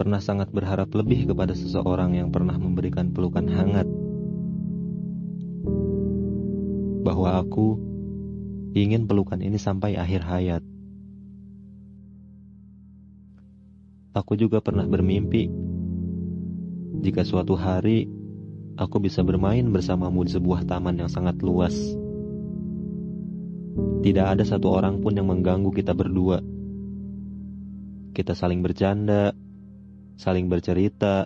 pernah sangat berharap lebih kepada seseorang yang pernah memberikan pelukan hangat. Bahwa aku ingin pelukan ini sampai akhir hayat. Aku juga pernah bermimpi jika suatu hari aku bisa bermain bersamamu di sebuah taman yang sangat luas. Tidak ada satu orang pun yang mengganggu kita berdua. Kita saling bercanda, saling bercerita,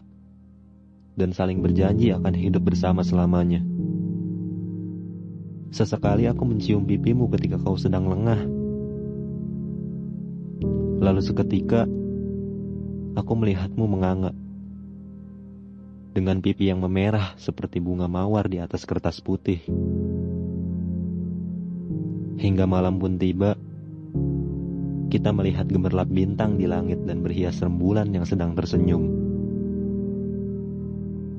dan saling berjanji akan hidup bersama selamanya. Sesekali aku mencium pipimu ketika kau sedang lengah. Lalu seketika, aku melihatmu menganga dengan pipi yang memerah seperti bunga mawar di atas kertas putih. Hingga malam pun tiba, kita melihat gemerlap bintang di langit dan berhias rembulan yang sedang tersenyum.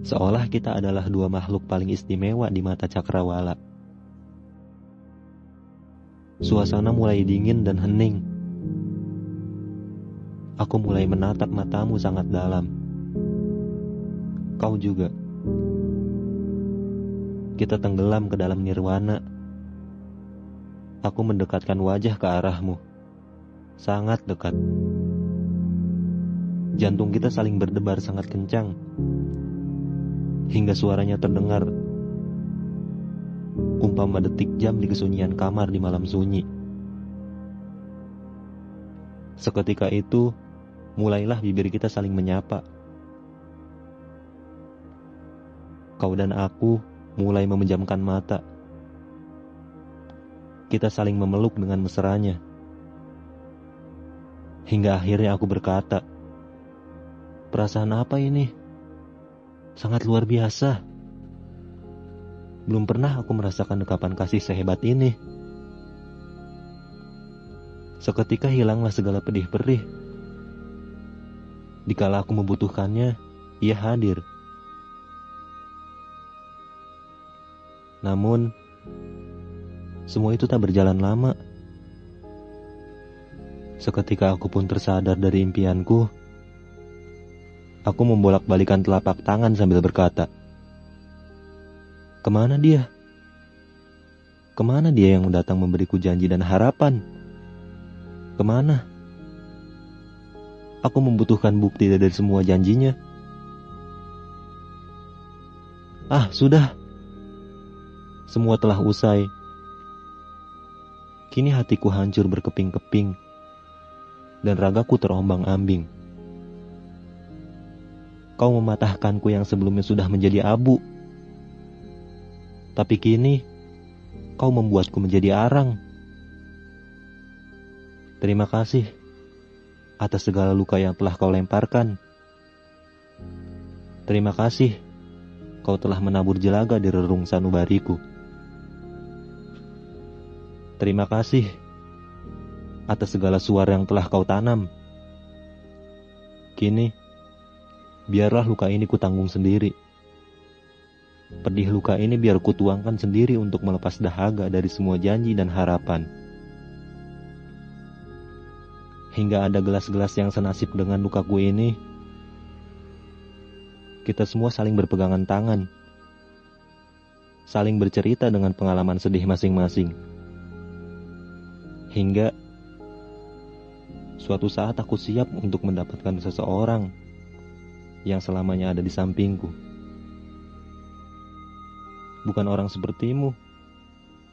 Seolah kita adalah dua makhluk paling istimewa di mata cakrawala. Suasana mulai dingin dan hening. Aku mulai menatap matamu sangat dalam kau juga. Kita tenggelam ke dalam nirwana. Aku mendekatkan wajah ke arahmu. Sangat dekat. Jantung kita saling berdebar sangat kencang. Hingga suaranya terdengar. Umpama detik jam di kesunyian kamar di malam sunyi. Seketika itu, mulailah bibir kita saling menyapa. kau dan aku mulai memejamkan mata. Kita saling memeluk dengan mesranya. Hingga akhirnya aku berkata, Perasaan apa ini? Sangat luar biasa. Belum pernah aku merasakan dekapan kasih sehebat ini. Seketika hilanglah segala pedih perih. Dikala aku membutuhkannya, ia hadir. Namun, semua itu tak berjalan lama. Seketika aku pun tersadar dari impianku, aku membolak-balikan telapak tangan sambil berkata, Ke mana dia? Ke mana dia yang datang memberiku janji dan harapan? Ke mana? Aku membutuhkan bukti dari semua janjinya. Ah, sudah. Semua telah usai. Kini hatiku hancur berkeping-keping dan ragaku terombang-ambing. Kau mematahkanku yang sebelumnya sudah menjadi abu. Tapi kini kau membuatku menjadi arang. Terima kasih atas segala luka yang telah kau lemparkan. Terima kasih kau telah menabur jelaga di rerung sanubariku. Terima kasih atas segala suara yang telah kau tanam. Kini, biarlah luka ini kutanggung sendiri. Pedih luka ini biar kutuangkan sendiri untuk melepas dahaga dari semua janji dan harapan. Hingga ada gelas-gelas yang senasib dengan lukaku ini, kita semua saling berpegangan tangan, saling bercerita dengan pengalaman sedih masing-masing. Hingga suatu saat aku siap untuk mendapatkan seseorang yang selamanya ada di sampingku. Bukan orang sepertimu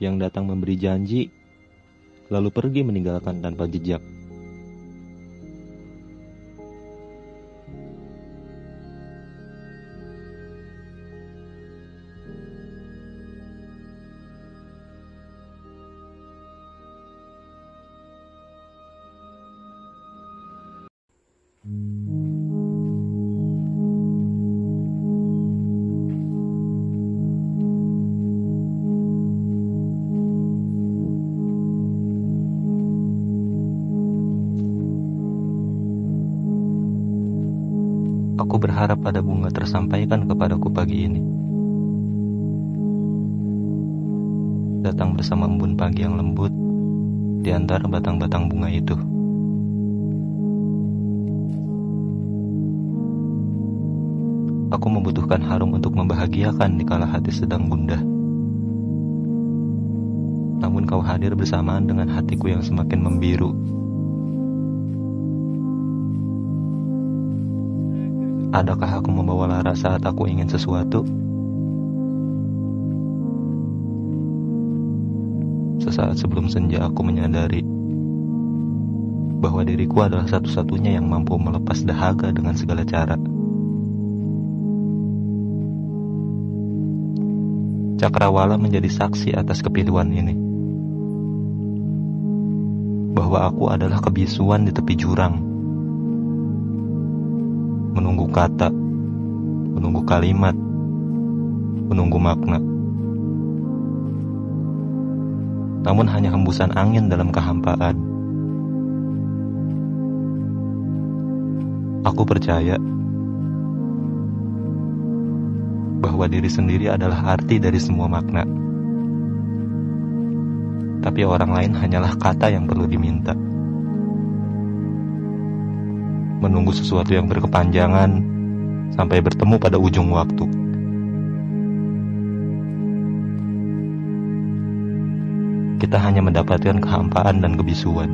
yang datang memberi janji, lalu pergi meninggalkan tanpa jejak. Berharap ada bunga tersampaikan kepadaku pagi ini. Datang bersama embun pagi yang lembut di antara batang-batang bunga itu. Aku membutuhkan harum untuk membahagiakan di kala hati sedang gundah. Namun kau hadir bersamaan dengan hatiku yang semakin membiru. Adakah aku membawa lara saat aku ingin sesuatu? Sesaat sebelum senja aku menyadari bahwa diriku adalah satu-satunya yang mampu melepas dahaga dengan segala cara. Cakrawala menjadi saksi atas kepilihan ini. Bahwa aku adalah kebisuan di tepi jurang. Menunggu kata, menunggu kalimat, menunggu makna. Namun hanya hembusan angin dalam kehampaan Aku percaya bahwa diri sendiri adalah arti dari semua makna. Tapi orang lain hanyalah kata yang perlu diminta. Menunggu sesuatu yang berkepanjangan sampai bertemu pada ujung waktu. Kita hanya mendapatkan kehampaan dan kebisuan.